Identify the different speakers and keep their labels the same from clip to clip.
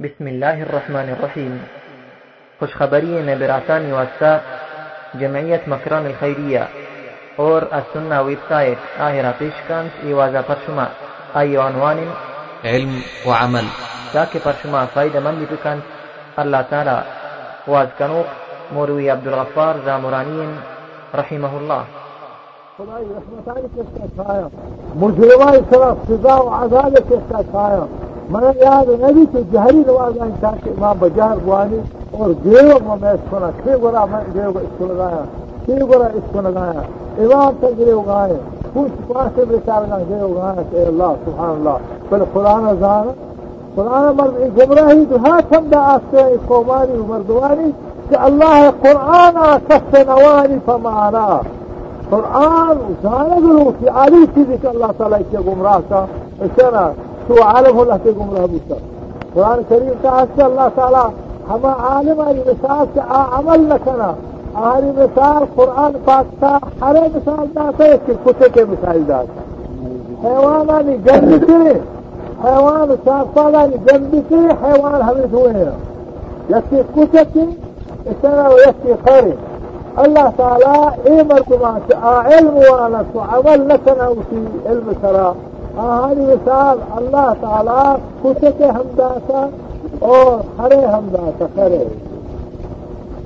Speaker 1: بسم الله الرحمن الرحيم خوش خبرية نبراتان واسا جمعية مكران الخيرية اور السنة سنه ویبسایت آهرا پیشکانس ايوازا پرشما اي عنوان
Speaker 2: علم وعمل
Speaker 1: تاكي تاکه پرشما فایده مندی بکنس الله تعالى واز مروي عبد الغفار زامرانین رحمه الله
Speaker 3: خدای رحمتانی سزا و کا چھایا من یاد نبی کہ جہری نواز آئیں تاکہ امام بجار گوانی اور گیو میں میں اس کو نہ چھ گورا میں گیو اس کو لگایا چھ گورا اس کو لگایا امام سے گیو گائے کچھ پاس سے بیچار گا گیو گایا کہ اللہ، سبحان اللہ. پھر قرآن زان، قرآن مرد گمراہی تو ہاتھ ہم دا آستے ہیں قومانی و مردوانی کہ اللہ قرآن کس نوانی فمانا. قرآن زانه گلو کہ عالی چیزی کہ اللہ تعالیٰ کی گمراہ کا اشارہ هو عالم هو الله تقوم له بوسا القرآن الكريم تعالى الله تعالى هما عالم أي مثال عمل لكنا أهل مثال قرآن فاتا حرى مثال ذات يسكي الكتك مثال ذات حيوانا نجنب كري حيوان سافا نجنب كري حيوان همس وين يسكي الكتك السنة ويسكي خيري الله تعالى إيمركم علم وأنا عمل لكنا وفي علم سراء ہماری مثال اللہ تعالیٰ خوش کے ہمداسا اور ہرے ہمداسا کرے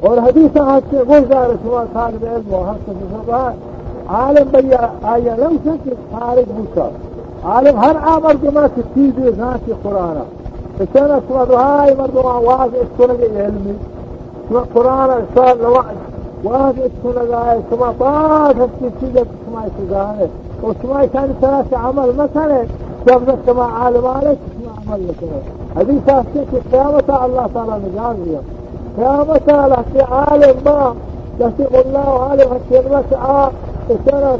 Speaker 3: اور حدیث ہاتھ سے گزار شما طالب علم و حق سے عالم بھیا، آیا لم سے کہ خارج بوسا عالم ہر آمر کے ماں کی چیز ذات کی قرآن۔ اشنا شما دعائی مردمان واضح اس کو لگے علمی۔ شما قرآن اشار واضح اس کو لگائے شما بعد ہم کی چیزیں شما اشتگاہ وشوي كان ثلاثة عمل مثلا قبل ما عالم عليك ما عمل لك. هذه تاسيس القيامة الله تعالى مجازية قيامتها لك عالم ما يسيب الله عالم هالشيء المسعى سنة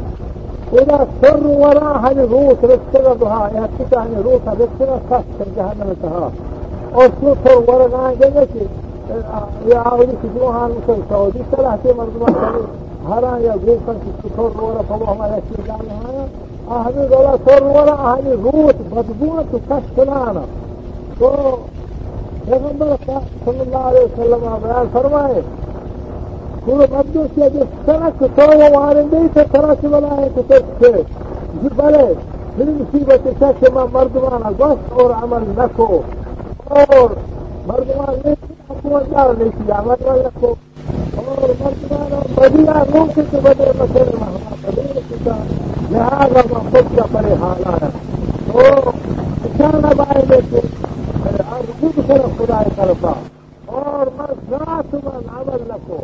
Speaker 3: إذا سروا وراها نفوس رسلتها يهتكها نفوسها رسلتها تسر جهنم انتهى وصلتها ورقان جنتي يعاودك جوها المسلسة ودي سلاحتي مرضوها المسل سعودي ثلاثة مرضمان هرا يا جوفا تكسر ورا فالله ما يكفي عنها أهل ولا سر ولا أهل روت بدبونة تكسلانا تو پیغمبر صلی اللہ علیہ وسلم بیان فرمائے پورے مدو سے جو سڑک تو وہ وارندے سے طرح سے بنائے تو سے۔ جی بلے، پھر مصیبت ہے کہ میں مردمانہ گوشت اور عمل نہ کو اور مردمان نے اپنا جار نہیں کیا مردمان رکھو اور مردمان بدیا روح سے بدے مسئلے میں ہمارا بدے کتا لہذا میں خود کا پڑے حال آیا۔ تو کسان اب آئے لے کے خود طرف خدا طرفا اور میں ذات من عمل لکھو۔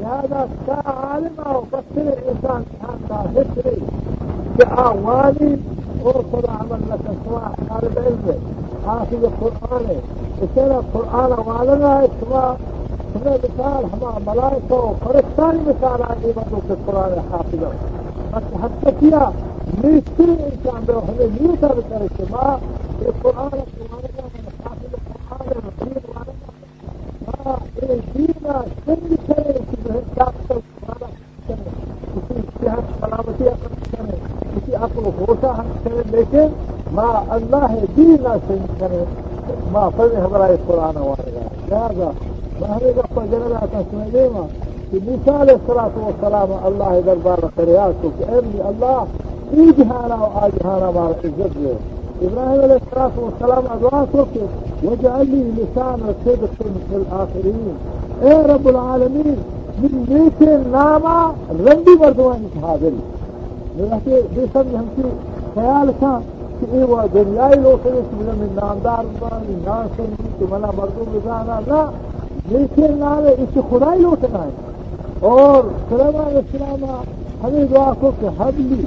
Speaker 3: لہذا کا عالم آؤ بسر انسان کھان کا حسری کہ آوانی اور خدا عمل لکھو۔ سوا طالب علم حافظ قرآن ہے۔ اس طرح قرآن والنا ہے۔ سوا تمہیں مثال ہمارا ملائکہ و فرشتانی مثال آگے بندوں کے قرآن حافظ بس حد کیا؟ مستری انسان دو ہمیں نہیں سب کرے کہ ماں، یہ قرآن قرآن حافظ قرآن مصیر والنا ماں، یہ دینا سند کرے اسی ڈاکٹر قرآن کرے اسی صحت سلامتی حق کرے اسی عقل ہوشا حق کرے، لیکن ماں، اللہ دینا سند کرے۔ ماں فرد ہمارا یہ قرآن والے گا۔ فهذا قدر لا تسمعيما موسى عليه الصلاة والسلام الله دربار قرياتك كأن الله إجهانا وآجهانا مع العزة إبراهيم عليه الصلاة والسلام أدعاء تركي واجعل لي لسان صدق في الآخرين إيه رب العالمين من نیچے ناما رنڈی بردوان حاضر میرے بے سمجھ خيال كان خیال تھا کہ اے وہ دنیای لوگ سے من نامدار من نام سنی تو منا لا بزانا لیکن نام اس خدائی لوٹنا ہے۔ اور سلیمان السلام ہمیں دعا کو کہ حبلی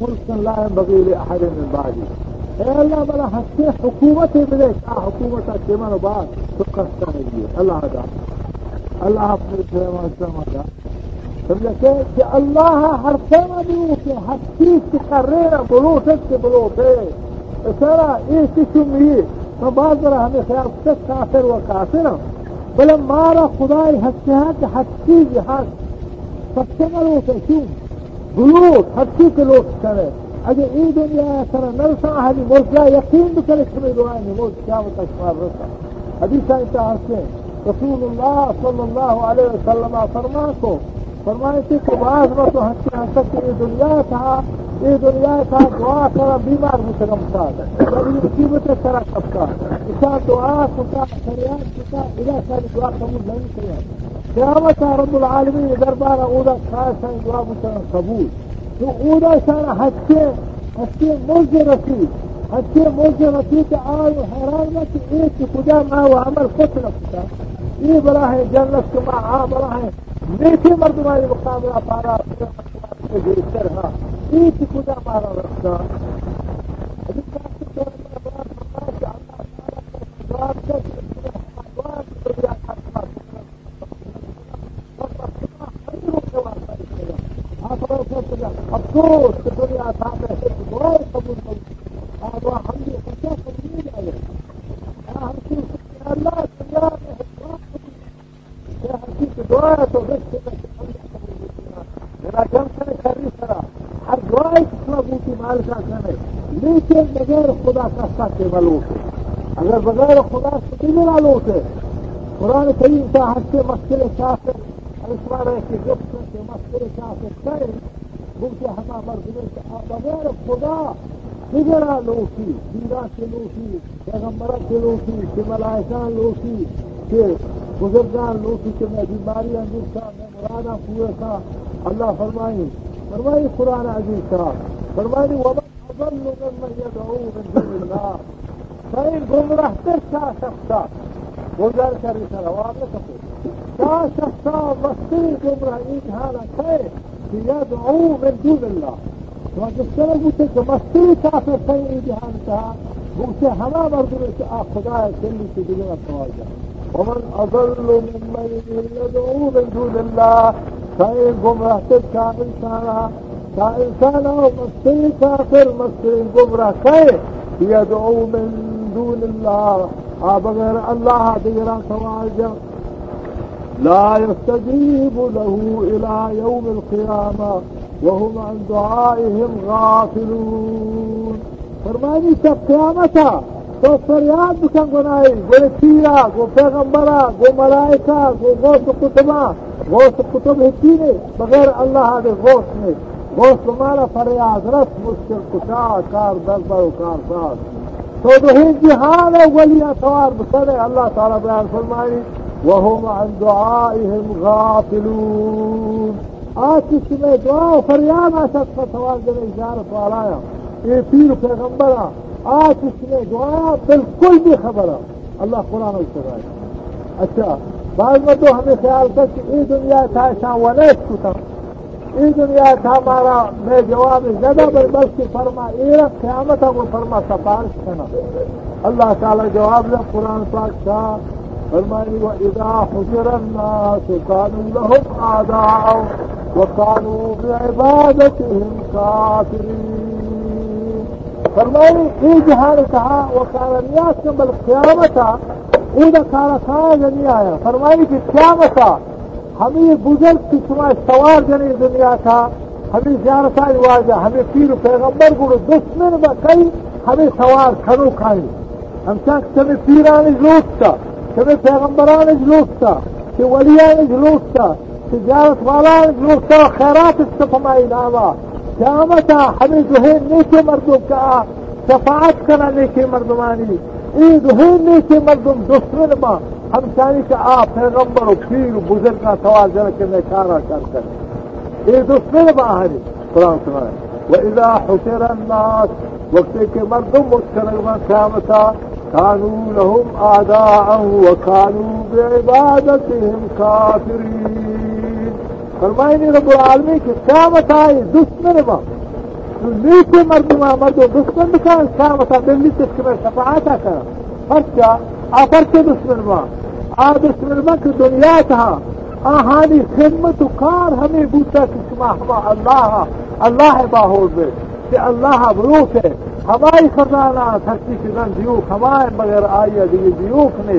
Speaker 3: ملک اللہ بغیر احد من بعدی اے اللہ بلا ہنسے حکومت ملے کیا حکومت کے من بعد تو کستا ہے اللہ دا اللہ اپنے سلیمان السلام دا سمجھے کہ کہ اللہ ہر سیما دیو کہ ہر چیز کی کررینا بلوٹت کے بلوٹے اسرا یہ کسی میں تو بعض ذرا ہمیں خیال تک کافر و کافر بل مارا خدای ہنستے ہیں کہ ہر چیز ہر سب سے ملوٹ ہے کرے۔ اگر این دنیا سر نرسا اهلی مرجع یقین بکنه که می دعای نموز قیامت اشمار رسا حدیث انتہا سے رسول اللہ صلی اللہ علیہ وسلم فرما کو فرمائے تھے کہ بعض میں تو ہنستے ہنس یہ دنیا تھا یہ دنیا تھا دعا کرا بیمار بھی سرم تھا مصیبت سرا سب کا اسا دعا کتا فریاد کتا اذا ساری دعا قبول نہیں کیا قیامت رب العالمین دربار اودا خاص ہے دعا مسلم قبول۔ تو اودا سارا ہنستے ہنستے ملک رسید ہنستے ملک رسید آئے حیران میں کہ ایک خدا ما وہ عمل خود رکھتا یہ بڑا ہے جنت کے ماں آ بڑا ہے۔ نیچے مردمانی مقابلہ پارا۔ بہتر ہاں ایک خدا مارا رکھتا۔ افسوس کہ دنیا تھا بہت قبول کروں ہم بھی سچا قبول نہیں جائے ہم کی اللہ دنیا میں دعا تو میرا جم کرے خری کرا ہر دعا کتنا بوٹی مال کا کرے لیکن بغیر خدا کا ساتھ ملوٹ اگر بغیر خدا سے بھی ملوٹ ہے۔ قرآن کریم کا ہر سے مسئلے شاخ اس بار ہے کہ جب سے مسئلے شاخ کرے بلکہ ہما مرد بغیر خدا بگڑا لوٹی بیرا سے لوٹی، پیغمبرہ سے لوٹی، کہ ملائکان لوٹی، کہ بزرگان لوٹی، کہ میں بیماری اندر تھا، میں مرادہ پورے تھا۔ اللہ فرمائی فرمائی قرآن عزیز تھا فرمائی ومن يضل ممن يدعوه من دون الله. فإن جمره بش شخصا. وذلك الرسالة واضحة. تقول تا شخصا مصير جمره این هذا خير يدعو من دون الله. وجسر المتك مصير كافر خير این جهانتها بوته هما مردم خدايا كل في دنيا التواجه ومن أضل ممن يدعو من دون الله فإن گمراه بش إنسانا انسان أو مستی کافر مستی گمراه کئے يدعو من دون الله. بغیر اللہ دیگران سوال جا لا يستجيب له إلى يوم القيامة. وهم عن دعائهم غافلون. فرمانی سب قیامتا تو فریاد بکن گنائی گو پیرا گو پیغمبرا گو ملائکہ گو غوث کتبا غوث کتب ہتی نے بغیر اللہ دے غوث نے Müslümana feriyadet کار kuşağı kar کار ukarsaz. تو دهين جهاد ولي أطوار بسنة. اللہ تعالی بیان فرمائی وهم عن دعائهم غافلون. آتی آتي سمع دعاء فريان أشد فتوان جل إشارة وعلايا إيه پیر و پیغمبر آتی سمی دعا بالکل بھی خبرا اللہ قرآن الشرائع اچھا بعض مدو ہمیں خیال کرتے ای دنیا تائشان ونیت کتا ای دنیا تھا ہمارا میں جواب بس بربستی فرما ایرا قیامت کو فرما سفارش کنا اللہ تعالی جواب لے قرآن پاک شاہ فرمائی و ادا حجر الناس كانوا لهم آداء وكانوا بعبادتهم كافرين. فرمائی ای جہان کہا وکانیات کم بالقیامتا ای دکارتا جنی آیا فرمائی کہ قیامتا ہمیں بزرگ کی تمہارے سوار جنے دنیا تھا ہمیں زیارت واجہ ہمیں پیر پیغمبر گرو دشمن میں کئی ہمیں سوار کھڑو کھائی ہم چاہتے تمہیں پیران جلوس تھا تمہیں پیغمبران جلوس تھا کہ ولیان جلوس تھا کہ زیارت والان جلوس تھا خیرات اس کو فرمائی ناما قیامت ہمیں جو ہے نیچے مردم کا شفاعت کرنا نیچے مردمانی ای جو ہے نیچے مردم دشمن هم تاني که آه پیغمبر و پیر و بزرگ نتوازن که نکارا کرده ای دوست نیم آهری قرآن سمانه و اذا حسر الناس وقتی که مردم مستنگ من قیامتا كانوا لهم أعداء وكانوا بعبادتهم كافرين فرمائني رب العالمين كي سامتا يزوث من ما نليك مردو ما مردو دوث من بكان سامتا بلليك كما شفاعتا كان فرق کیا دشمن با آ دشمن با کی دنیا تھا آہانی خدمت کار ہمیں بوتا کہ شما ہما اللہ اللہ باہور کہ اللہ بروک ہے ہماری خزانہ تھکی شدن دیوک ہمارے بغیر آئیے دیگے دیوک نے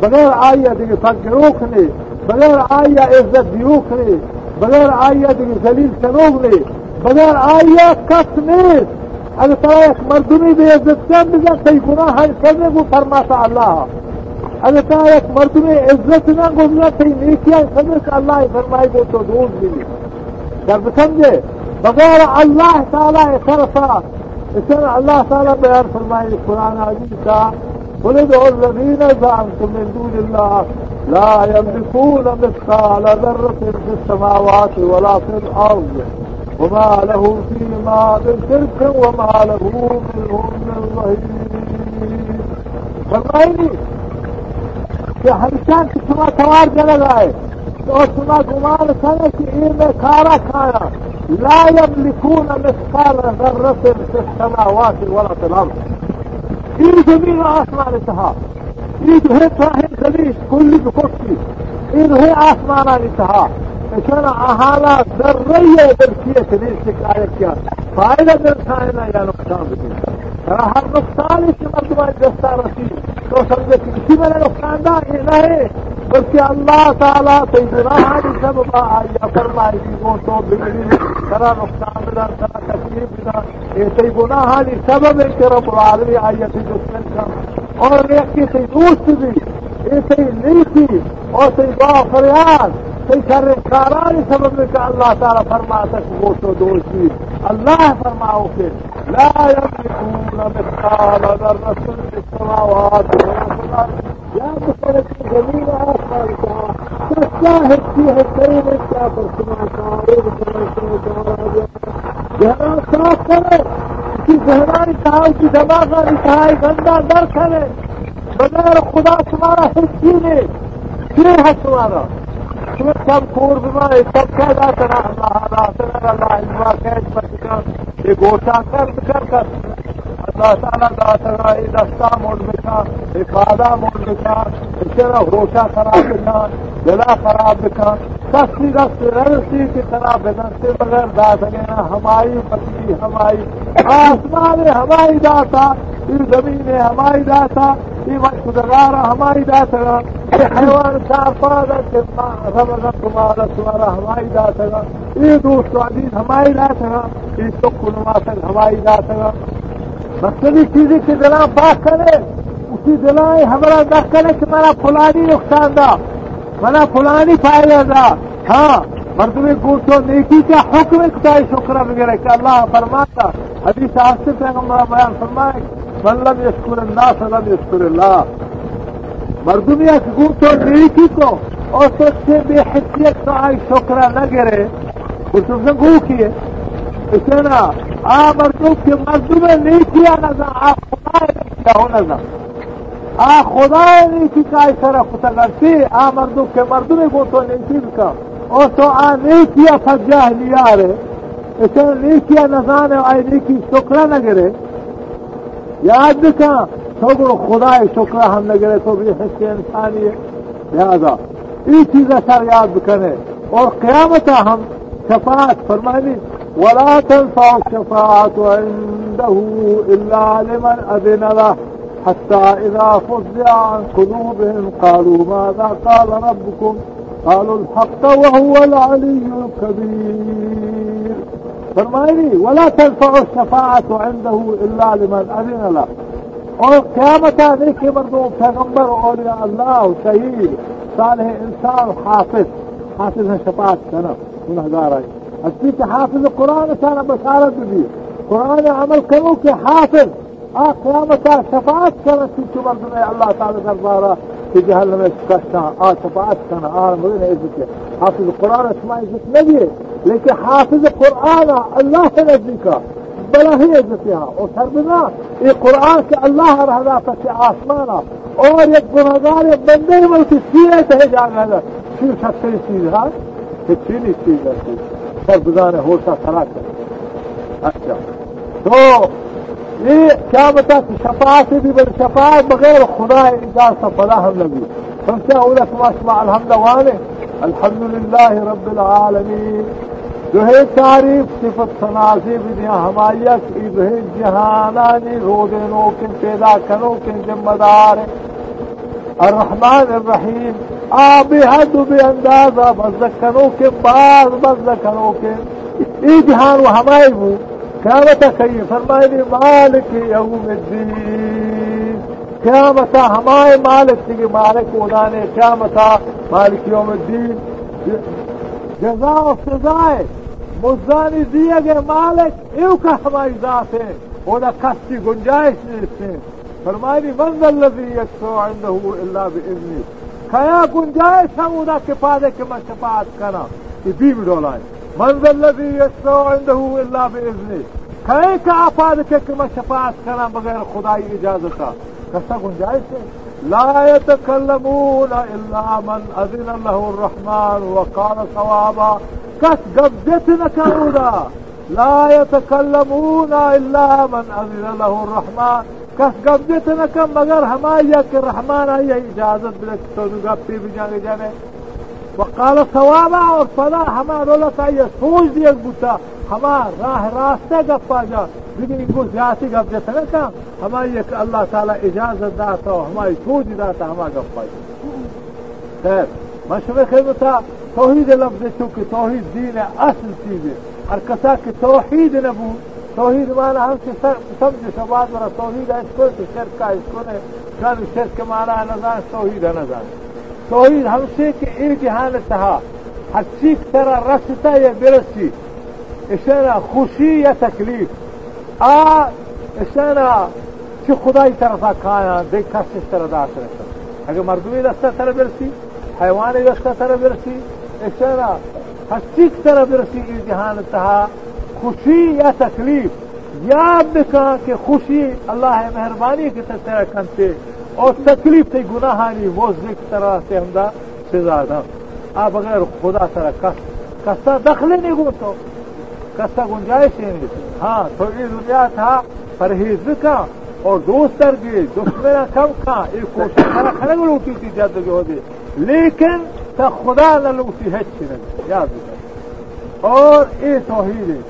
Speaker 3: بغیر آئیے دیگے فکروک نے بغیر آئیے عزت دیوک نے بغیر آئیے دیگه زلیل کنوگ نے بغیر آئیے کس نیست اگر ترا یک مردمی به عزتگان بزن که گناه کرده گو فرماتا اللہ اگر ترا یک مردم عزت نه گو که نیکی کرده که الله فرمائی گو تو دون بیدی در بسنجه بغیر اللہ تعالی طرفا اسر اللہ تعالی بیان فرمائی قرآن عزیز کا قلد الذین زعمتم من دون اللہ لا يملكون مثقال ذرة في السماوات ولا في الأرض. وما له فيما من شرك وما له منهم من ظهير فرمائني کہ ہمیشہ شما سوار چلے گئے تو شما گمان کرے کہ یہ لا يملكون مثقال ذرة في السماوات ولا في الأرض. في زمين آسمان انتهى في هي زمين كل بكفي إن هي آسمان انتهى عشان أهالا ذرية بركية تنسك آية فائدة برسائنا يا نقصان بدين ترى هر نقصان اس مردمان دستا رسید تو سمجھے کہ اسی میں نقصان دا یہ نہیں بلکہ اللہ تعالیٰ تی گناہانی سبب آیا فرمائی کی وہ تو بگڑی ترا نقصان بدا ترا تکلیف بدا یہ تی گناہانی سبب ہے کہ رب العالمی آیا تی دشمن کا اور ایک کی تی دوست بھی، یہ تی نیکی، اور تی دعا فریاد تی شر کارانی سبب ہے کہ اللہ تعالیٰ فرماتا کہ وہ تو دوستی اللہ فرماؤ کہ لا يملكون مثقال ذرة في السماوات ولا في الأرض لا مثلت جميل آخرتها تستاهد فيها الكريم الكافر كما قالوا كما جہاں صاف کرے کی گہرائی کہا کی دماغانی کہا گندا در کرے بغیر خدا تمہارا حصی نے پھر ہے تمہارا؟ سب کور بیماری سب کہہ جاتا نا اللہ اللہ اللہ اللہ کہہ بچا یہ گوشا کر کر کر، اللہ تعالیٰ داتا یہ دستا موڑ بکا یہ کادا موڑ بکا اسے ہوشا خراب بکا گلا خراب بکا سستی دست رسی کی طرح بدن سے بغیر دا سکے ہماری پتی ہماری آسمان ہماری داتا، یہ زمین ہماری داتا، یہ مشکلار ہماری داتا یہ حیوان چار پاس رب تمہارا تمہارا ہماری داتا یہ دوست عزیز، ہماری داتا یہ سکھ نماسک ہماری داتا مقصدی چیزیں کی دلا پاک کرے، اسی دلائیں ہمارا نہ کرے کہ میرا فلانی نقصان دا منا فلانی فائدہ دا۔ ہاں مردمی گوشو نیکی کا حکم کتا شکر وغیرہ کہ اللہ فرماتا، حدیث آج سے پیغمبر بیان فرمائے، من یشکر الناس لم یشکر اللہ. مردمی گوشو نیکی کو اور سب سے بے حیثیت کا آئی شکرہ نہ گرے۔ اس نے گو کیے؟ اسے نا آ مردم کے مردم نہیں کیا نظر آ خدا نہیں کیا ہو نظر آ خدا نہیں کی کا سر خدا کرتی آ مردم کے مردم کو تو نہیں چیز کا اور تو آ نہیں کیا فجا لیا رے اسے نہیں کیا نظان آئی نہیں کی شکرا نہ گرے۔ یاد دکھا تو خدا شکرا ہم نہ گرے تو بھی حصے انسانی. ہے لہذا یہ اثر یاد کرے اور قیامت ہم شفاعت فرمانی ولا تنفع الشفاعة عنده إلا لمن أذن له. حتى إذا فزع عن قلوبهم قالوا ماذا قال ربكم؟ قالوا الحق وهو العلي الكبير. فرمائني ولا تنفع الشفاعة عنده إلا لمن أذن له. قیامتا دیکھیے مردوں پیغمبر اولیاء اللہ شہید صالح انسان حافظ حافظ ہے شفاعت سنة من هزارة کہ حافظ القرآن كان بشارة دی۔ قرآن عمل کرو کہ حافظ آه قيامتا شفاعت سنة تلك مردنا الله تعالى غربارة في جهنم يشكشنا آ شفاعت کرنا سنة آه عزت إذنك حافظ قرآن اسمائی عزت نہیں ہے لیکن حافظ قرآن اللہ سے تنزلك بلا بلاهية فيها وفرمنا القرآن كالله رهنا فتي عاصمانا اور يكبر هذا يبن دائما تسيئة تهجع هذا. شو شكري سيدها تتشيني سيدها فرمنا هو ساتراك. أشياء. تو. إيه كامتا في شفاعات دي بل شفاعات بغير خدا إنجاز صفلاها النبي. فمتا اولا كما أسمع الحمد والي الحمد لله رب العالمين. جو ہے تعریف صفت سناسی بھی دیا ہمایت کی جو ہے جہانانی رو دینوں کے پیدا کرو کے ذمہ دار الرحمن الرحیم آب حد بے اندازہ مزدکنوں کے بعض مزدکنوں کے ای جہان و ہمائی وہ۔ کیا بتا کہیے فرمائے مالک یوم الدین۔ قیامتا ہمارے مالک تھی مالک ادانے قیامتا مالک یوم الدین۔ جزا و سزائے مزانی دیے گئے مالک ایو کا ہماری ذات ہے وہ کس کی گنجائش نہیں اس میں فرمائی منزل لذی ایک سو اللہ بھی کیا گنجائش ہم ادا کے پادے کے میں شفاعت کرنا یہ بھی ڈولا ہے منزل لذی ایک سو اللہ بھی کھے کا آپاد کے کہ میں شفاعت کرنا بغیر خدائی اجازت کا کسا گنجائش ہے؟ لا يتكلمون الا من اذن له الرحمن وقال صوابا قد قبضتنا كرودا لا يتكلمون إلا من أذن له الرحمن. کس قبضتنا كم مگر ہمایا کہ رحمان آئی اجازت بلک تو گپی بھی وقال صوابا اور هما رولا رولت آئی سوچ بوتا. هما راه راستا راستے گپا جا. لیکن ان کو زیادتی گبدت نکم ہمائی کہ اللہ تعالی اجازت داتا ہمائی سوچ داتا ہما گپا جا. خیر مشورے خیمتا توحید لفظ چونکہ توحید دین ہے اصل چیز ہے اور کسا کہ توحید نبو توحید مانا ہم سے سمجھے سواد والا توحید ہے اس کو شرک کا اس کو نے کل شرک کے مانا ہے نظام توحید ہے نظام توحید ہم سے کہ ایک جہان تھا ہر چیز طرح رستا یا برسی اسے خوشی یا تکلیف. آ اشنا چه خدای طرفا کایا دیکھ کس طرح داس رسا اگر مردمی دستا طرح برسی حیوانی دستا طرح برسی اشنا حسیک طرح برسی ای جہان تہا، خوشی یا تکلیف؟ یاد بکا کہ خوشی اللہ مہربانی کی طرح کنتے اور تکلیف تے گناہانی موزے کی طرح سے ہمدا سزا دا۔ آ بغیر خدا طرح کس کستا دخل نہیں گو تو کسا گنجائش نہیں۔ ہاں تھوڑی دنیا تھا، پرہیز کا اور دوست کر گئے کم کھا، ایک کوشش کرا کھڑے میں تھی جد جو ہوتی لیکن تا خدا لوٹی ہے چھ یاد اور یہ توحید ہے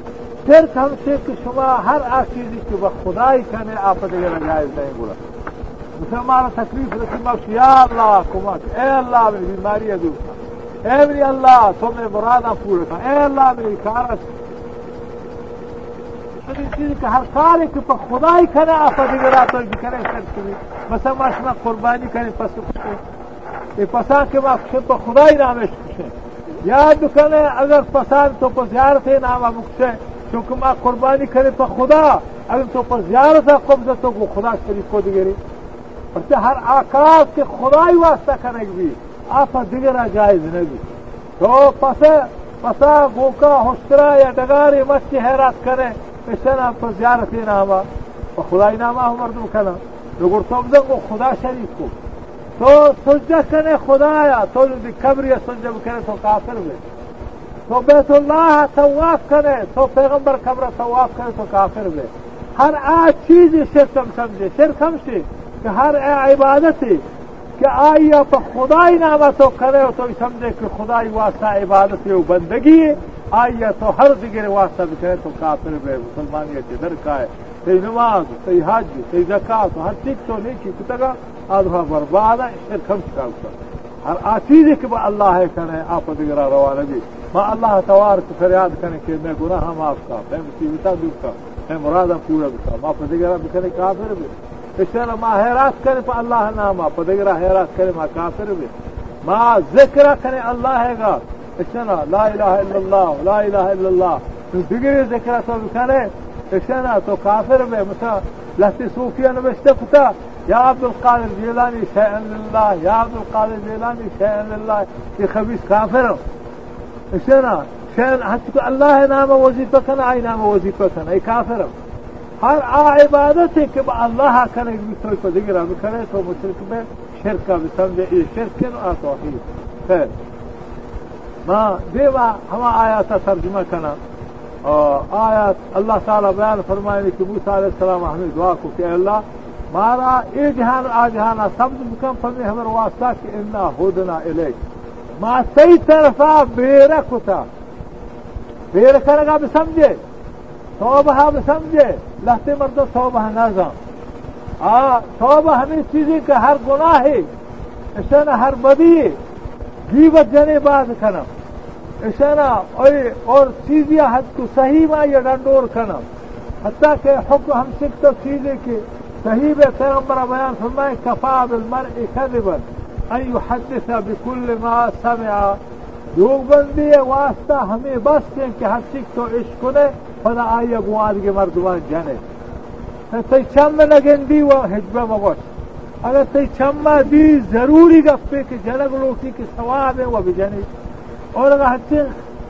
Speaker 3: پھر ہم سے کہ شما ہر آشیزی کے وقت خدائی کرنے آپ دیگر جائز نہیں بولا. مسلمان تکلیف رسی مکش یا اللہ کمک. اے اللہ میری بیماری ہے دور اے میری اللہ تمہیں مرادہ پورے تھا اے اللہ میری چیز که هر کاری که په خدای کنه آفا دیگه را تو کنه شرک کنی. مثلا ما شما قربانی کنی پس کشه پسند که مخشه تو خدای نامش کشه یاد کنه اگر پسند تو په زیارت نامه مکشه چون که ما قربانی کنه په خدا اگر تو په زیارت قبضه تو به خدا شریک کو دیگری پس هر آکاس که خدای واسطه کنه بی آپ دیگر جایز نبی تو پس پسا گوکا حسرا یا دگاری مت کی حیرات کنه پشتنا پر زیارت نامه. و خدای نامه هم مردم کنه نگرتم زنگو خدا شریک کو. تو سجده کنه خدایا تو دی کبری سجده بکنه تو کافر بی تو بیت الله تواف کنه تو پیغمبر کبر تواف کنه تو کافر بی هر آ چیزی شرک هم سمجه شرک هم شی که هر عبادتی که آیا به خدای نامه تو کنه و تو سمجه که خدای واسطه عبادتی و بندگی آیا تو هر دیگر واسطه بکنه تو کافر بی مسلمانیت درکای. صحیح نماز صحیح حج صحیح زکات، ہر چیز تو نہیں کی کتگا، آدھا برباد ہے شرک ہم کا ہر آ چیز کہ اللہ ہے کرے آپ دیگر روانہ بھی ماں اللہ توار کو فریاد کریں کہ میں گناہ ہم معاف کا میں مصیبت دور کا میں مرادہ پورا کا ماں پدگرا بھی کرے کافر بھی۔ اس طرح ماں حیرات کرے پا اللہ نام ماں پدگرا حیرات کرے ماں کافر بھی۔ ماں ذکر کرے اللہ ہے گا۔ اشنا لا الہ الا اللہ، لا الہ الا اللہ۔ تو دیگر ذکر تو بکنے اكشانا تو كافر به مثلا لهتي صوفيا أنا بشتفتا يا عبد القادر جيلاني شيئا لله يا عبد القادر جيلاني شيئا لله في خبيث كافر اكشانا شيئا حتى الله نام أنا اي نام أنا اي كافر هر عبادتك بقى الله كان يقول لك ذكر بكريت ومشرك به شركة بسمجة إيه شرك وتوحيد خير ما ديما هما آيات ترجمة كنا اور آیا اللہ تعالیٰ بیان فرمائے کہ موسا علیہ السلام ہمیں دعا کو کہ اللہ، مارا، اے جہان، آ جہانا سب مکم فرمے ہمیں واسطہ کہ انا ہودنا الے ماں صحیح طرفا بیر کتا۔ بیر کرے گا بھی سمجھے توبہ بھی سمجھے لہتے مرد توبہ نظام آ توبہ ہمیں چیزیں کہ ہر گناہ ہے اسے نہ ہر بدی جیوت جنے بعد کنم اشنا اور چیزیں حد کو صحیح ماں یا ڈنڈور کنم حتیٰ کہ حکم ہم سکھ تو چیزیں کہ صحیح پیغمبر بیان فرمائے، کفا بالمرء كذبا ان يحدث بكل ما سمع۔ دوگ بندی واسطہ ہمیں بس کے کہ ہر سکھ تو عشق نے خدا آئی ابو آد کے مردمان جنے تی چم نگندی و حجبہ مگوش اگر تی چم دی، ضروری گفتے کہ جنگ لوٹی کی ثواب ہے وہ بھی جنی اور اگر ہچے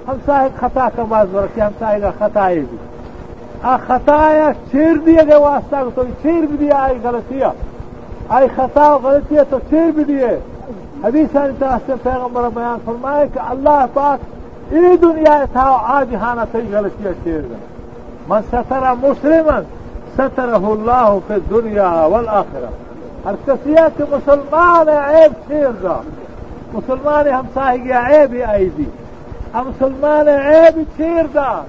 Speaker 3: ہم ساہے خطا کا باز برکی ہم ساہے گا خطا ہے بھی آ خطا یا چیر دیے گئے واسطہ تو چیر بھی دیا آئی غلطیہ آئی خطا و غلطیہ تو چیر بھی دیے حدیث طرح سے پیغمبر بیان فرمائے کہ اللہ پاک ای دنیا تھا آج ہانا تی غلطیہ چیر گئے من سترہ مسلمن سترہ اللہ فی دنیا والآخرہ ہر کسیہ کہ مسلمان عیب چیر دا مسلمان ہم ساہی عیب آئی دی۔ ہم مسلمان عیب چیر دا۔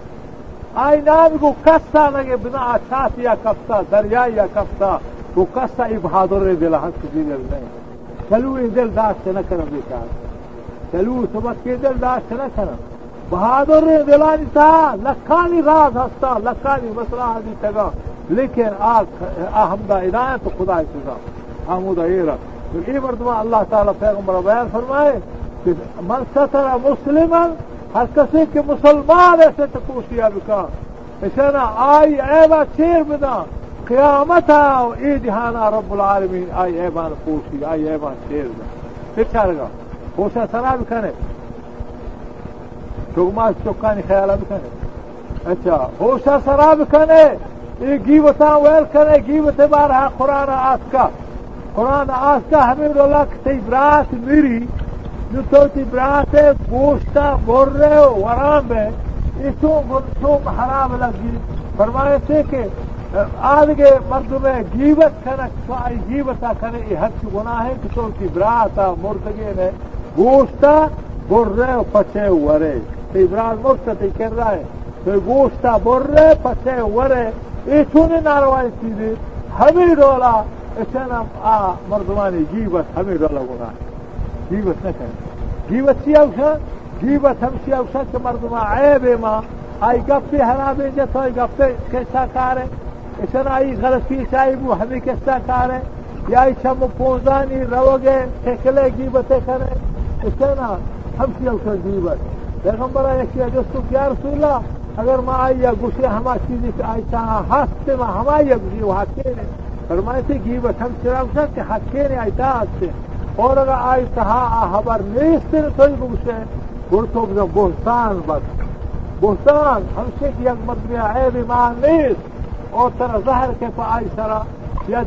Speaker 3: آئی نام کو کستا لگے، بنا چھاتی یا کفتا دریا یا کفتا وہ کستا ای بہادر دل حق کی دل نہیں۔ چلو ای دل داشت نہ کرم بیچار چلو سبت کے دل داشت نہ کرم۔ بہادر دلانی تھا لکھانی راز ہستا، لکھانی مسئلہ حدی تگا۔ لیکن آمدہ ہدایت خدا سزا آمودہ یہ رکھ۔ تو یہ مردمہ اللہ تعالیٰ پیغمبر بیان فرمائے کہ من ستر مسلم ہر کسی کے مسلمان ایسے تو کوشیا بکا ایسے نا آئی ایبا چیر بنا قیامت آؤ ای دہانا رب العالمین، آئی ایبان پوشی آئی ایبان چیر بنا پھر لگا پوشا سرا بکھنے چوگماش چوکانی خیال بکھنے اچھا ہوشا سرا بکھنے یہ گیوتا ویل کرے گیوت بارہ قرآن آس کا۔ قرآن آستہ حمید اللہ کی تیبرات میری جو تو تیبرات ہے گوشتہ مر رہے ہو ورام ہے اسو منصوم حرام لگی فرمائے تھے کہ آدھگے مردم گیبت کنک فائی گیبتا کنے یہ حد کی گناہ ہے کہ تو تیبراتا مردگین ہے گوشتا بر رہے پچے ورے تیبرات مرتا تی کر رہا ہے تو گوشتا بر رہے پچے ورے یہ چونے ناروائی چیزیں ہمیں رولا ایسے نا آ، مردمانی گیبت ہمیں ڈولا گنا گیبت نہ کریں۔ گیبت سی اوشا گیبت ہم سی اوشا کہ مردما عیب ماں۔ آئی گپے ہرا بے جت ہوئی گپے کیسا کار ہے؟ ایسے نا آئی غلطی چاہیے وہ ہمیں کیسا کار ہے؟ یا ایسا مو پوزانی رو گے ٹھیکلے گیبتیں کرے۔ ایسے نا ہم سی اوشا گیبت پیغمبر ایک اچھا، دوستو، کیا رسول اللہ اگر ماں آئی گسے ہما چیزی آئی چاہا ہستے ماں ہمائی گسی وہ ہکے نے فرمائے تھے گی بس ہم چراغ سکتے ہکے نے آئی تا اور اگر آئی تہا خبر نیستے نے تو گسے گر تو بہتان بس۔ بہتان، ہم سے کی ایک مدمی آئے بھی ماں نیس اور ترا زہر کے پا آئی سرا۔ یا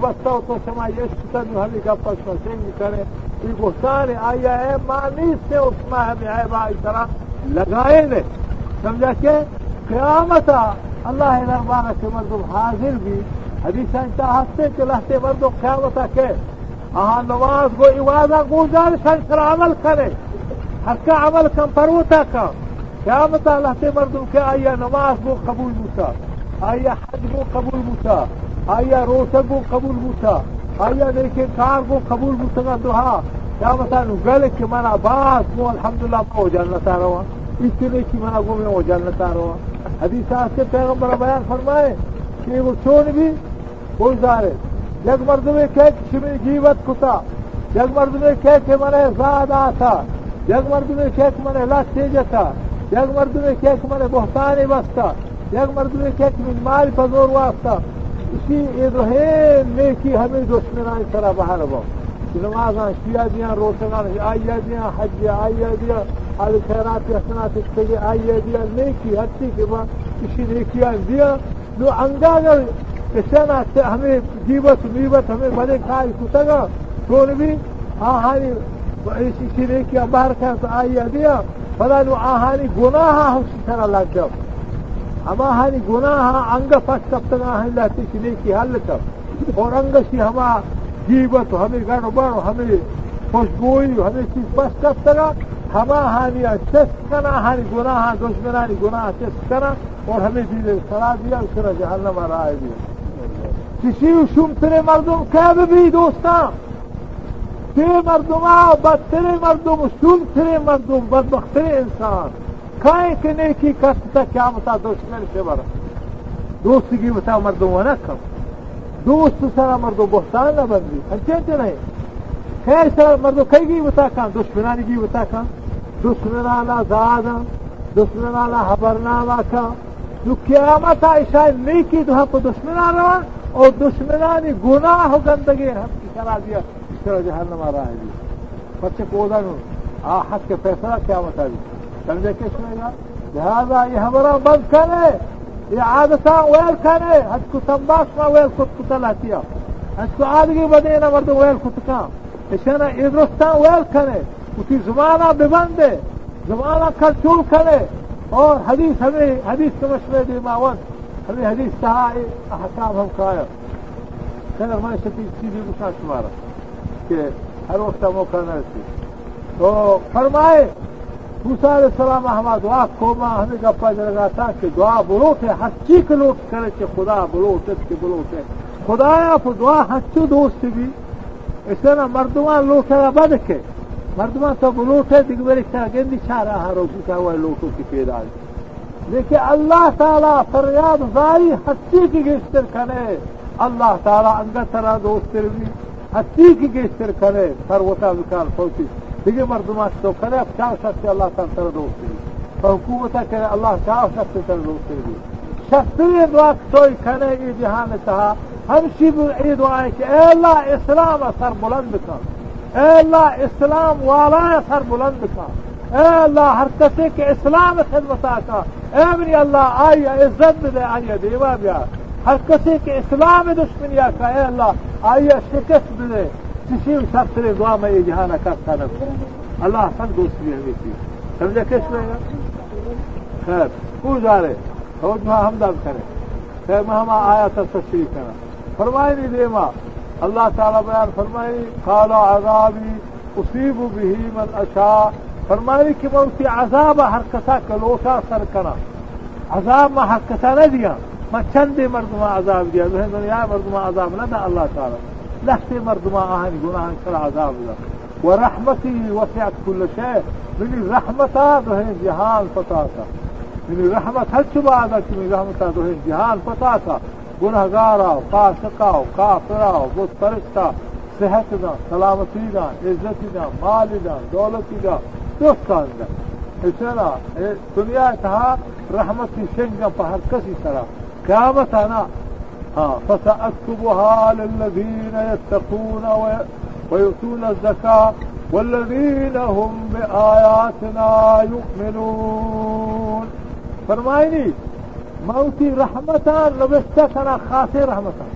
Speaker 3: بستا ہو تو سمائی اس تن ہمیں کرے۔ یہ بہتان آئی اے ماں سے اس میں ہمیں آئے با آئی سرا۔ لگائے نے سمجھا کہ قیامت اللہ نرمانہ کے مردم حاضر بھی حدیث انتا ہستے کے لہتے مردم قیامت کے۔ ہاں نماز کو عبادہ گزار سنسر عمل کرے۔ ہر کا عمل کم پروتا کا۔ قیامت لہتے مردم کے آیا نماز کو قبول بوتا آیا حج کو قبول بوتا آیا روشن کو قبول بوتا آیا نیکے کار کو قبول بوتا کا دعا۔ قیامت گل کہ منا باس مو الحمدللہ کو جنتا رہا۔ اتنے کی منا گو میں وہ جانتا رہا۔ حدیث سے پیغمبر بیان فرمائے کہ وہ چون بھی کوئی سارے جگ مرد میں کہ شمی جیوت کتا، جگ مرد میں کہ کہ منے زاد آتا جگ مرد میں کہ منے لاکھ تیجتا جگ مرد میں کہ منے بہتان بستا جگ مرد میں کہ من مال پزور واسطہ۔ اسی ادھر نیکی ہمیں دشمنان سرا باہر بہت نمازاں شیا دیا روشنان آئیا دیا حج آئیا دیا آل خیرات حسنات تگے آئیا دیا نیکی ہتی کے بعد کسی نیکیا دیا جو انگا اگر ہمیں جیبت میبت ہمیں بڑے کھائے کتگا تو بھی؟ آہانی اسی نیکیا باہر کھا تو آئیا دیا۔ بلا نو آہانی گناہ ہاں ہم طرح لگ جاؤ۔ ہم آہانی گناہ ہاں انگ پس کب تک آہانی لہتی سی نیکی حل کب۔ اور انگ سی ہما جیبت ہمیں گڑ بڑ ہمیں خوشبوئی، ہمیں چیز بس کب تگا ہما ہانی چس کرنا ہانی گناہ، دشمنانی گناہ چس کرنا اور ہمیں دیدے سرا دیا اس طرح جہنم رائے دیا۔ کسی شم تیرے مردم کیا بھی دوستان تیرے مردم آؤ بد مردم شم تیرے مردم بد تیرے انسان. کھائیں کہ نیکی کرتا کیا بتا دشمن سے بڑا دوستی کی بتا مردم نہ کم دوست سر مردو بہتان نہ بندی. انچے نہیں خیر سر مردو کئی گی بتا کان دشمنانی گی بتا کان دشمنانا زادا دشمنانا حبرنامہ کا جو قیامت عشاء نیکی تو ہم کو دشمنان رہا اور دشمنانی گناہ ہو گندگی ہم کی کرا دیا اس طرح جہنم آ رہا ہے جی۔ بچے کو آ حق کے فیصلہ کیا بتا دی جی؟ سمجھے کس میں گا؟ لہٰذا یہ ہمارا بند کرے، یہ عادتا ویل کرے۔ حج کو تمباس میں ویل خود کو تلا حج کو آدگی بدے نہ مرد ویل خود کا اسے نا ادرستان ویل کرے، اسی زمانہ ببندے زمانہ کل چول کرے۔ اور حدیث ہمیں، حدیث کے مشورے دی ماون۔ ہمیں حدیث کہا احکام ہم کھایا خیر میں ستی چیزیں گسا شمارا کہ ہر وقت موقع نہ رسی تو فرمائے موسا علیہ السلام ہما دعا کو ماں ہمیں گپا لگا تھا کہ دعا بلوٹ ہے ہچی کے لوٹ کرے کہ خدا بلوٹ کے بلوٹ ہے خدا آپ دعا ہچو دوست لیکن اللہ تعالیٰ فریاد زاری ہچی کی گیشتر کرے۔ اللہ تعالیٰ انگت طرح دوست بھی ہچی کی گیشتر کرے۔ سروتا وکار سوچی دیگه مردم تو کنه چهار شخصی الله تعالی سره دوست حکومت کرے اللہ چهار شخصی سره دوست دی شخصی دعا توی کنه ای جهان تها ہمشی ای دعا ہے کہ اے اللہ اسلام سر بلند کر۔ اے اللہ اسلام والا سر بلند کر۔ اے اللہ، ہر کسی کے اسلام خدمت کا۔ اے منی اللہ آئی عزت دے آئی دیوا بیا ہر کسی کے اسلام دشمنیا کا، اے اللہ آئی شکست دے۔ کسی شخص نے دعا میں یہ جہاں کرتا نہ اللہ سب دوسری ہمیں تھی۔ سمجھا کس میں گا خیر کو جا رہے روز میں ہمدرد کرے خیر، میں ہم آیا تھا تشریح کرا۔ فرمائی نہیں دے ماں اللہ تعالیٰ بیان فرمائی کالا عذابی اصیب بھی من اشا فرمائی کہ میں اسی عذاب ہر کسا کلوٹا سر کرا. عذاب میں ہر کسا نہ دیا. میں چند مردمہ عذاب دیا. دنیا مردمہ عذاب نہ تھا اللہ تعالیٰ. لحتي مرض ما أهل قناها كل عذاب له ورحمتي وسعت كل شيء من الرحمة دهين جهان فتاتا من الرحمة هل شبادك من رحمة دهين جهان فتاتا گناهگارا فاسقا و کافرا و بت پرستا صحت دا سلامتی دا عزتی دا مال دا دولتی دا دوستان دا اسنا دنیا تها رحمتی شنگا پہر کسی طرح قیامت آنا. فسأكتبها للذين يتقون ويؤتون الزكاة والذين هم بآياتنا يؤمنون فرمائني موتي رحمتا نبشتكنا خاصي رحمتا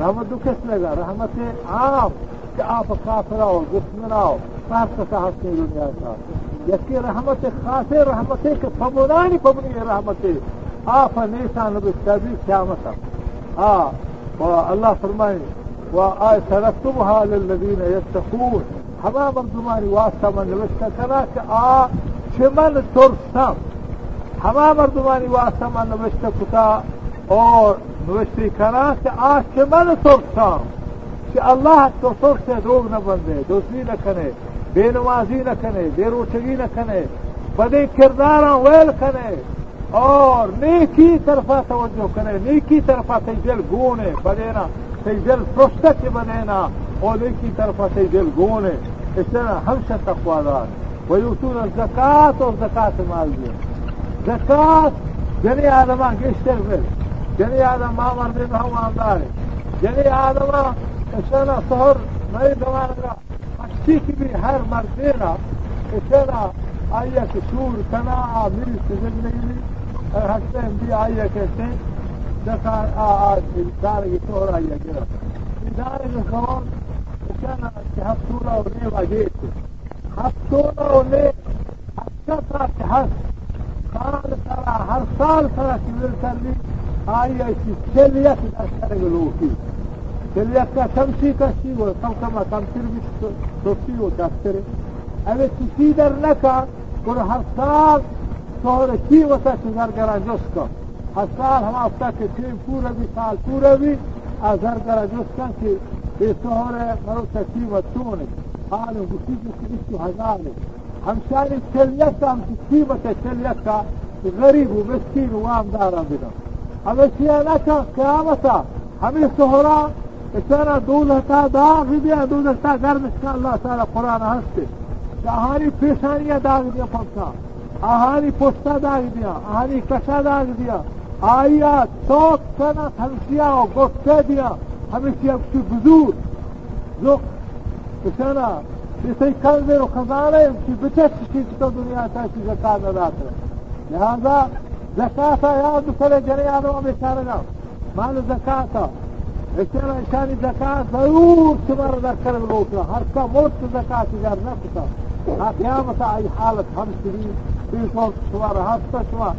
Speaker 3: رحمت دو کس لگا رحمت عام کہ آپ کافر آؤ دشمن آؤ سب کا ہنستے دنیا کا یکی رحمت خاص رحمت کہ فمنانی فمنی رحمت۔ آپ نیسا نبشتہ بھی قیامت اه والله فرماني سنكتبها للذين يتقون هما مردماني واسطة من نوشتا كناك آه چمن ترسم هما مردماني واسطة من نوشتا كتا اور نوشتی کنا کہ آج کے من ترسم کہ اللہ تو سر سے دروگ نہ بندے دوسری نہ کنے بے نمازی نہ کنے، بے روچگی نہ کنے، بدے کردار ویل کنے، اور نیکی طرفہ توجہ کرے نیکی طرفہ سی دل گونے بدینا سی دل پرستک بدینا اور نیکی طرفہ سی دل گونے۔ اس طرح ہمشہ تقوی دار۔ ویوتون الزکات اور زکات مال دیا۔ زکات جنی آدمہ گشتر بل جنی آدم ما مردی میں ہم آمدار جنی آدمہ اس طرح سہر نئی زمانہ اچھی کی بھی ہر مردینا اس طرح آئیے کہ شور کنا آمیر سے زندگی حسين بي آية كتين دخل دار يطور آية كده دار الخوان كان تحصوله وليه وجيته حصوله وليه حسكتها تحس قال ترى هر صال ترى كبير تربي آية سلية الأشهر الوفي دلکا کمسی کسی و کم کم کمتر بیش توسی و دفتره اوه چیزی در نکا برو هر سال سهر چی و تا چیزر گرانجوز کن. هر سال هم افتا که چی پوره بی سال پوره بی از هر گرانجوز کن که به سهر مرو تکی و تونه حال گفتی بسی بیستو هزاره همشاری وام دارا بنا همه چیه نکا؟ قیامتا. اچانا دولتا داغ بیا دولتا گردشتا الله تعالی قرآن هسته اهالی پیشانی داغ بیا پلتا اهالی پستا داغ بیا اهالی کشا داغ بیا. آیا چاک کنه تنسیا و گفته بیا. همیشه یکشی بزور زق اچانا کسی کنزه رو خزانه یکشی بچه چشی چکا دنیا تایشی زکار نداتره لحاظا زکاة یاد بسره جریان رو بشارگم مال زکاة. اشترى الانسان الزكاة فيوتمر ذكر الموت حتى موت الزكاة جار نفسه قيامة أي حالة هم سنين في صوت شوار حتى شوار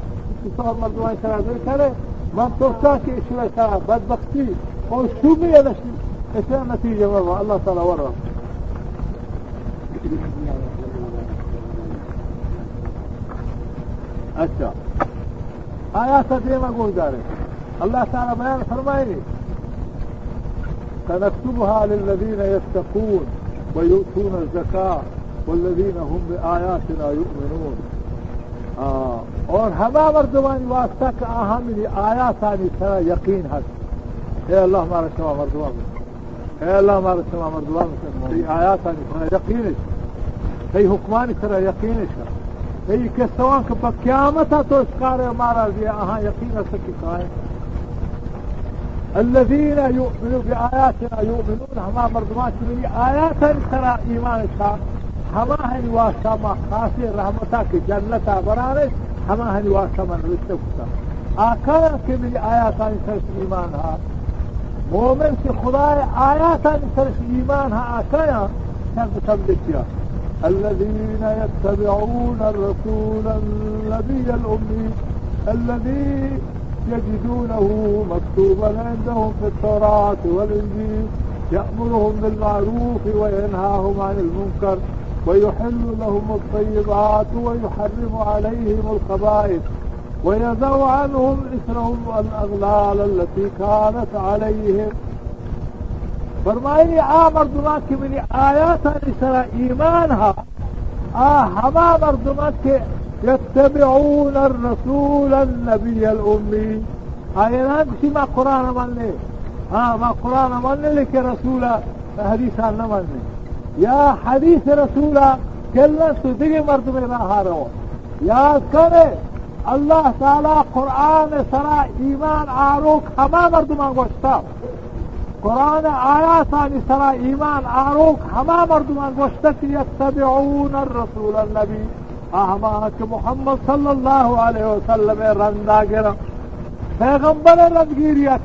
Speaker 3: صور مردوها يسرى ذكره من تركاكي اشوى يسرى بدبختي وشومي يدشي اشوى نتيجة والله الله تعالى ورا اچھا آیا تدریم اگو جارے اللہ تعالی بیان فرمائے سنكتبها للذين يتقون ويؤتون الزكاة والذين هم بآياتنا يؤمنون. آه. اور ہما مردمانی واسطہ کا اہم آیات آنی سرا یقین ہے اے اللہ ہمارا شما مردمان. اے اللہ ہمارا شما مردمان. آیات آنی سرا یقین ہے کئی حکمانی سرا یقین ہے کئی کسوان کا پا قیامت تو اس کار ہمارا دیا اہاں یقین سکی کھائے الذين يؤمنون بآياتنا يؤمنون هما مرضمات مني آياتا ترى إيمانك. هما هن واسما خاصي رحمتك جنة برانك هما هن واسما رسكتا آكارك من آياتا ترس إيمانها مؤمن في خداي آياتا ترس إيمانها آكارا تنبتن بكيا الذين يتبعون الرسول النبي الأمي الذي يجدونه مكتوبا عندهم في التوراة والإنجيل يأمرهم بالمعروف وينهاهم عن المنكر ويحل لهم الطيبات ويحرم عليهم الخبائث ويضع عنهم إثرهم الأغلال التي كانت عليهم. فرمائي آمر آه مردما کی منی آیا إيمانها آه هما مردمات ہا يتبعون الرسول النبي الأمي. أي نمشي ما قرآن مني آه ما قرآن مني لك رسول. حديث عن مني يا حديث رسول كلا صدق مردم من رو يا كرة الله تعالى قرآن سرا إيمان آروك هما مرد من قشتا. قرآن آيات سرا إيمان آروك هما مرد من قشتا. يتبعون الرسول النبي. آہماک محمد صلی اللہ علیہ وسلم رندا گرا پیغمبر رندگیریا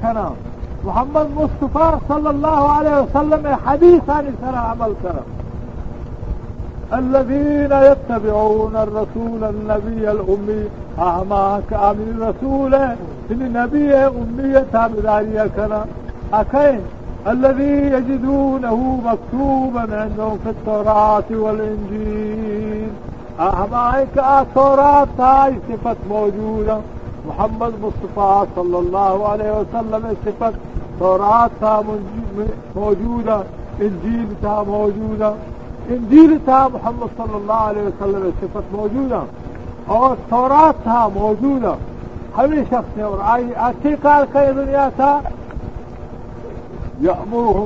Speaker 3: محمد مصطفیٰ صلی اللہ علیہ وسلم حدیث عن سر عمل کرا الذين يتبعون الرسول النبي الأمي أهماك أمي الرسول إن نبي أمي تابداري كنا أكين الذي يجدونه مكتوبا عندهم في التوراة والإنجيل أهما كالتوراة هاي صفة موجودة محمد مصطفیٰ صلی اللہ علیہ وسلم تورات موجودہ انجیل تھا موجودہ انجیل تھا محمد صلی اللہ علیہ وسلم صفت موجودہ اور تورات تھا موجودہ ہمیں شخص نے اور آئی اچھی کار کا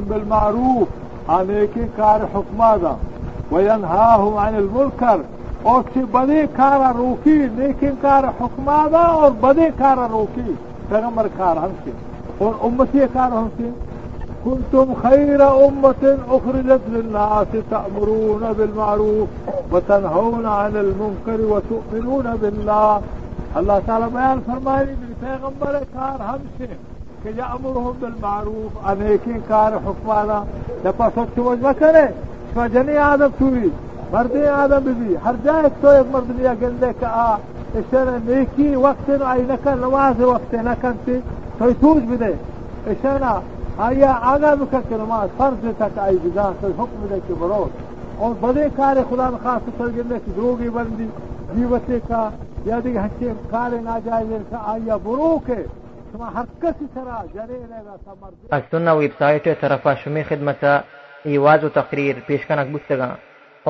Speaker 3: بالمعروف. عن ایک کار حکمہ وينهاهم عن المنکر. oo badii kaara کار ninkin kaara xukmaada oo کار روکی. ruukii تغمر كار همسين أو أمتي كار همسين كنتم خير أمة أخرجت للناس تأمرون بالمعروف وتنهون عن المنكر وتؤمنون بالله الله تعالى بيان فرماني من پیغمبر كار همسين كي يأمرهم بالمعروف أنيكين كار حكمانا لپس وجه کرے؟ سجنی عادت مردی آدم ببی هر جای تو یک مردی گنده که آ اشتر نیکی وقت نو عینکن نواز وقت نکن تی توی توج بده. اشتر آیا آگاه بکن که نماز فرض تک آی بزن تو حکم بده که برو. اور بڑے کار خدا خاص کر گندے کی دروگی بندی. جیوتے کا یا دیگه هنچی کار ناجایز آیا برو که شما هر کسی سره
Speaker 1: جری پښتون ویب سایت طرفه شمی خدمت ایواز و تقریر پیشکنک بوستگان.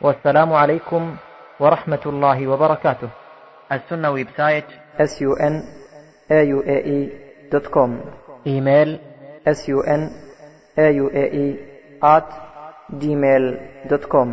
Speaker 1: والسلام عليكم ورحمة الله وبركاته السنة web سايت sunaue.com email sunaue.com at gmail.com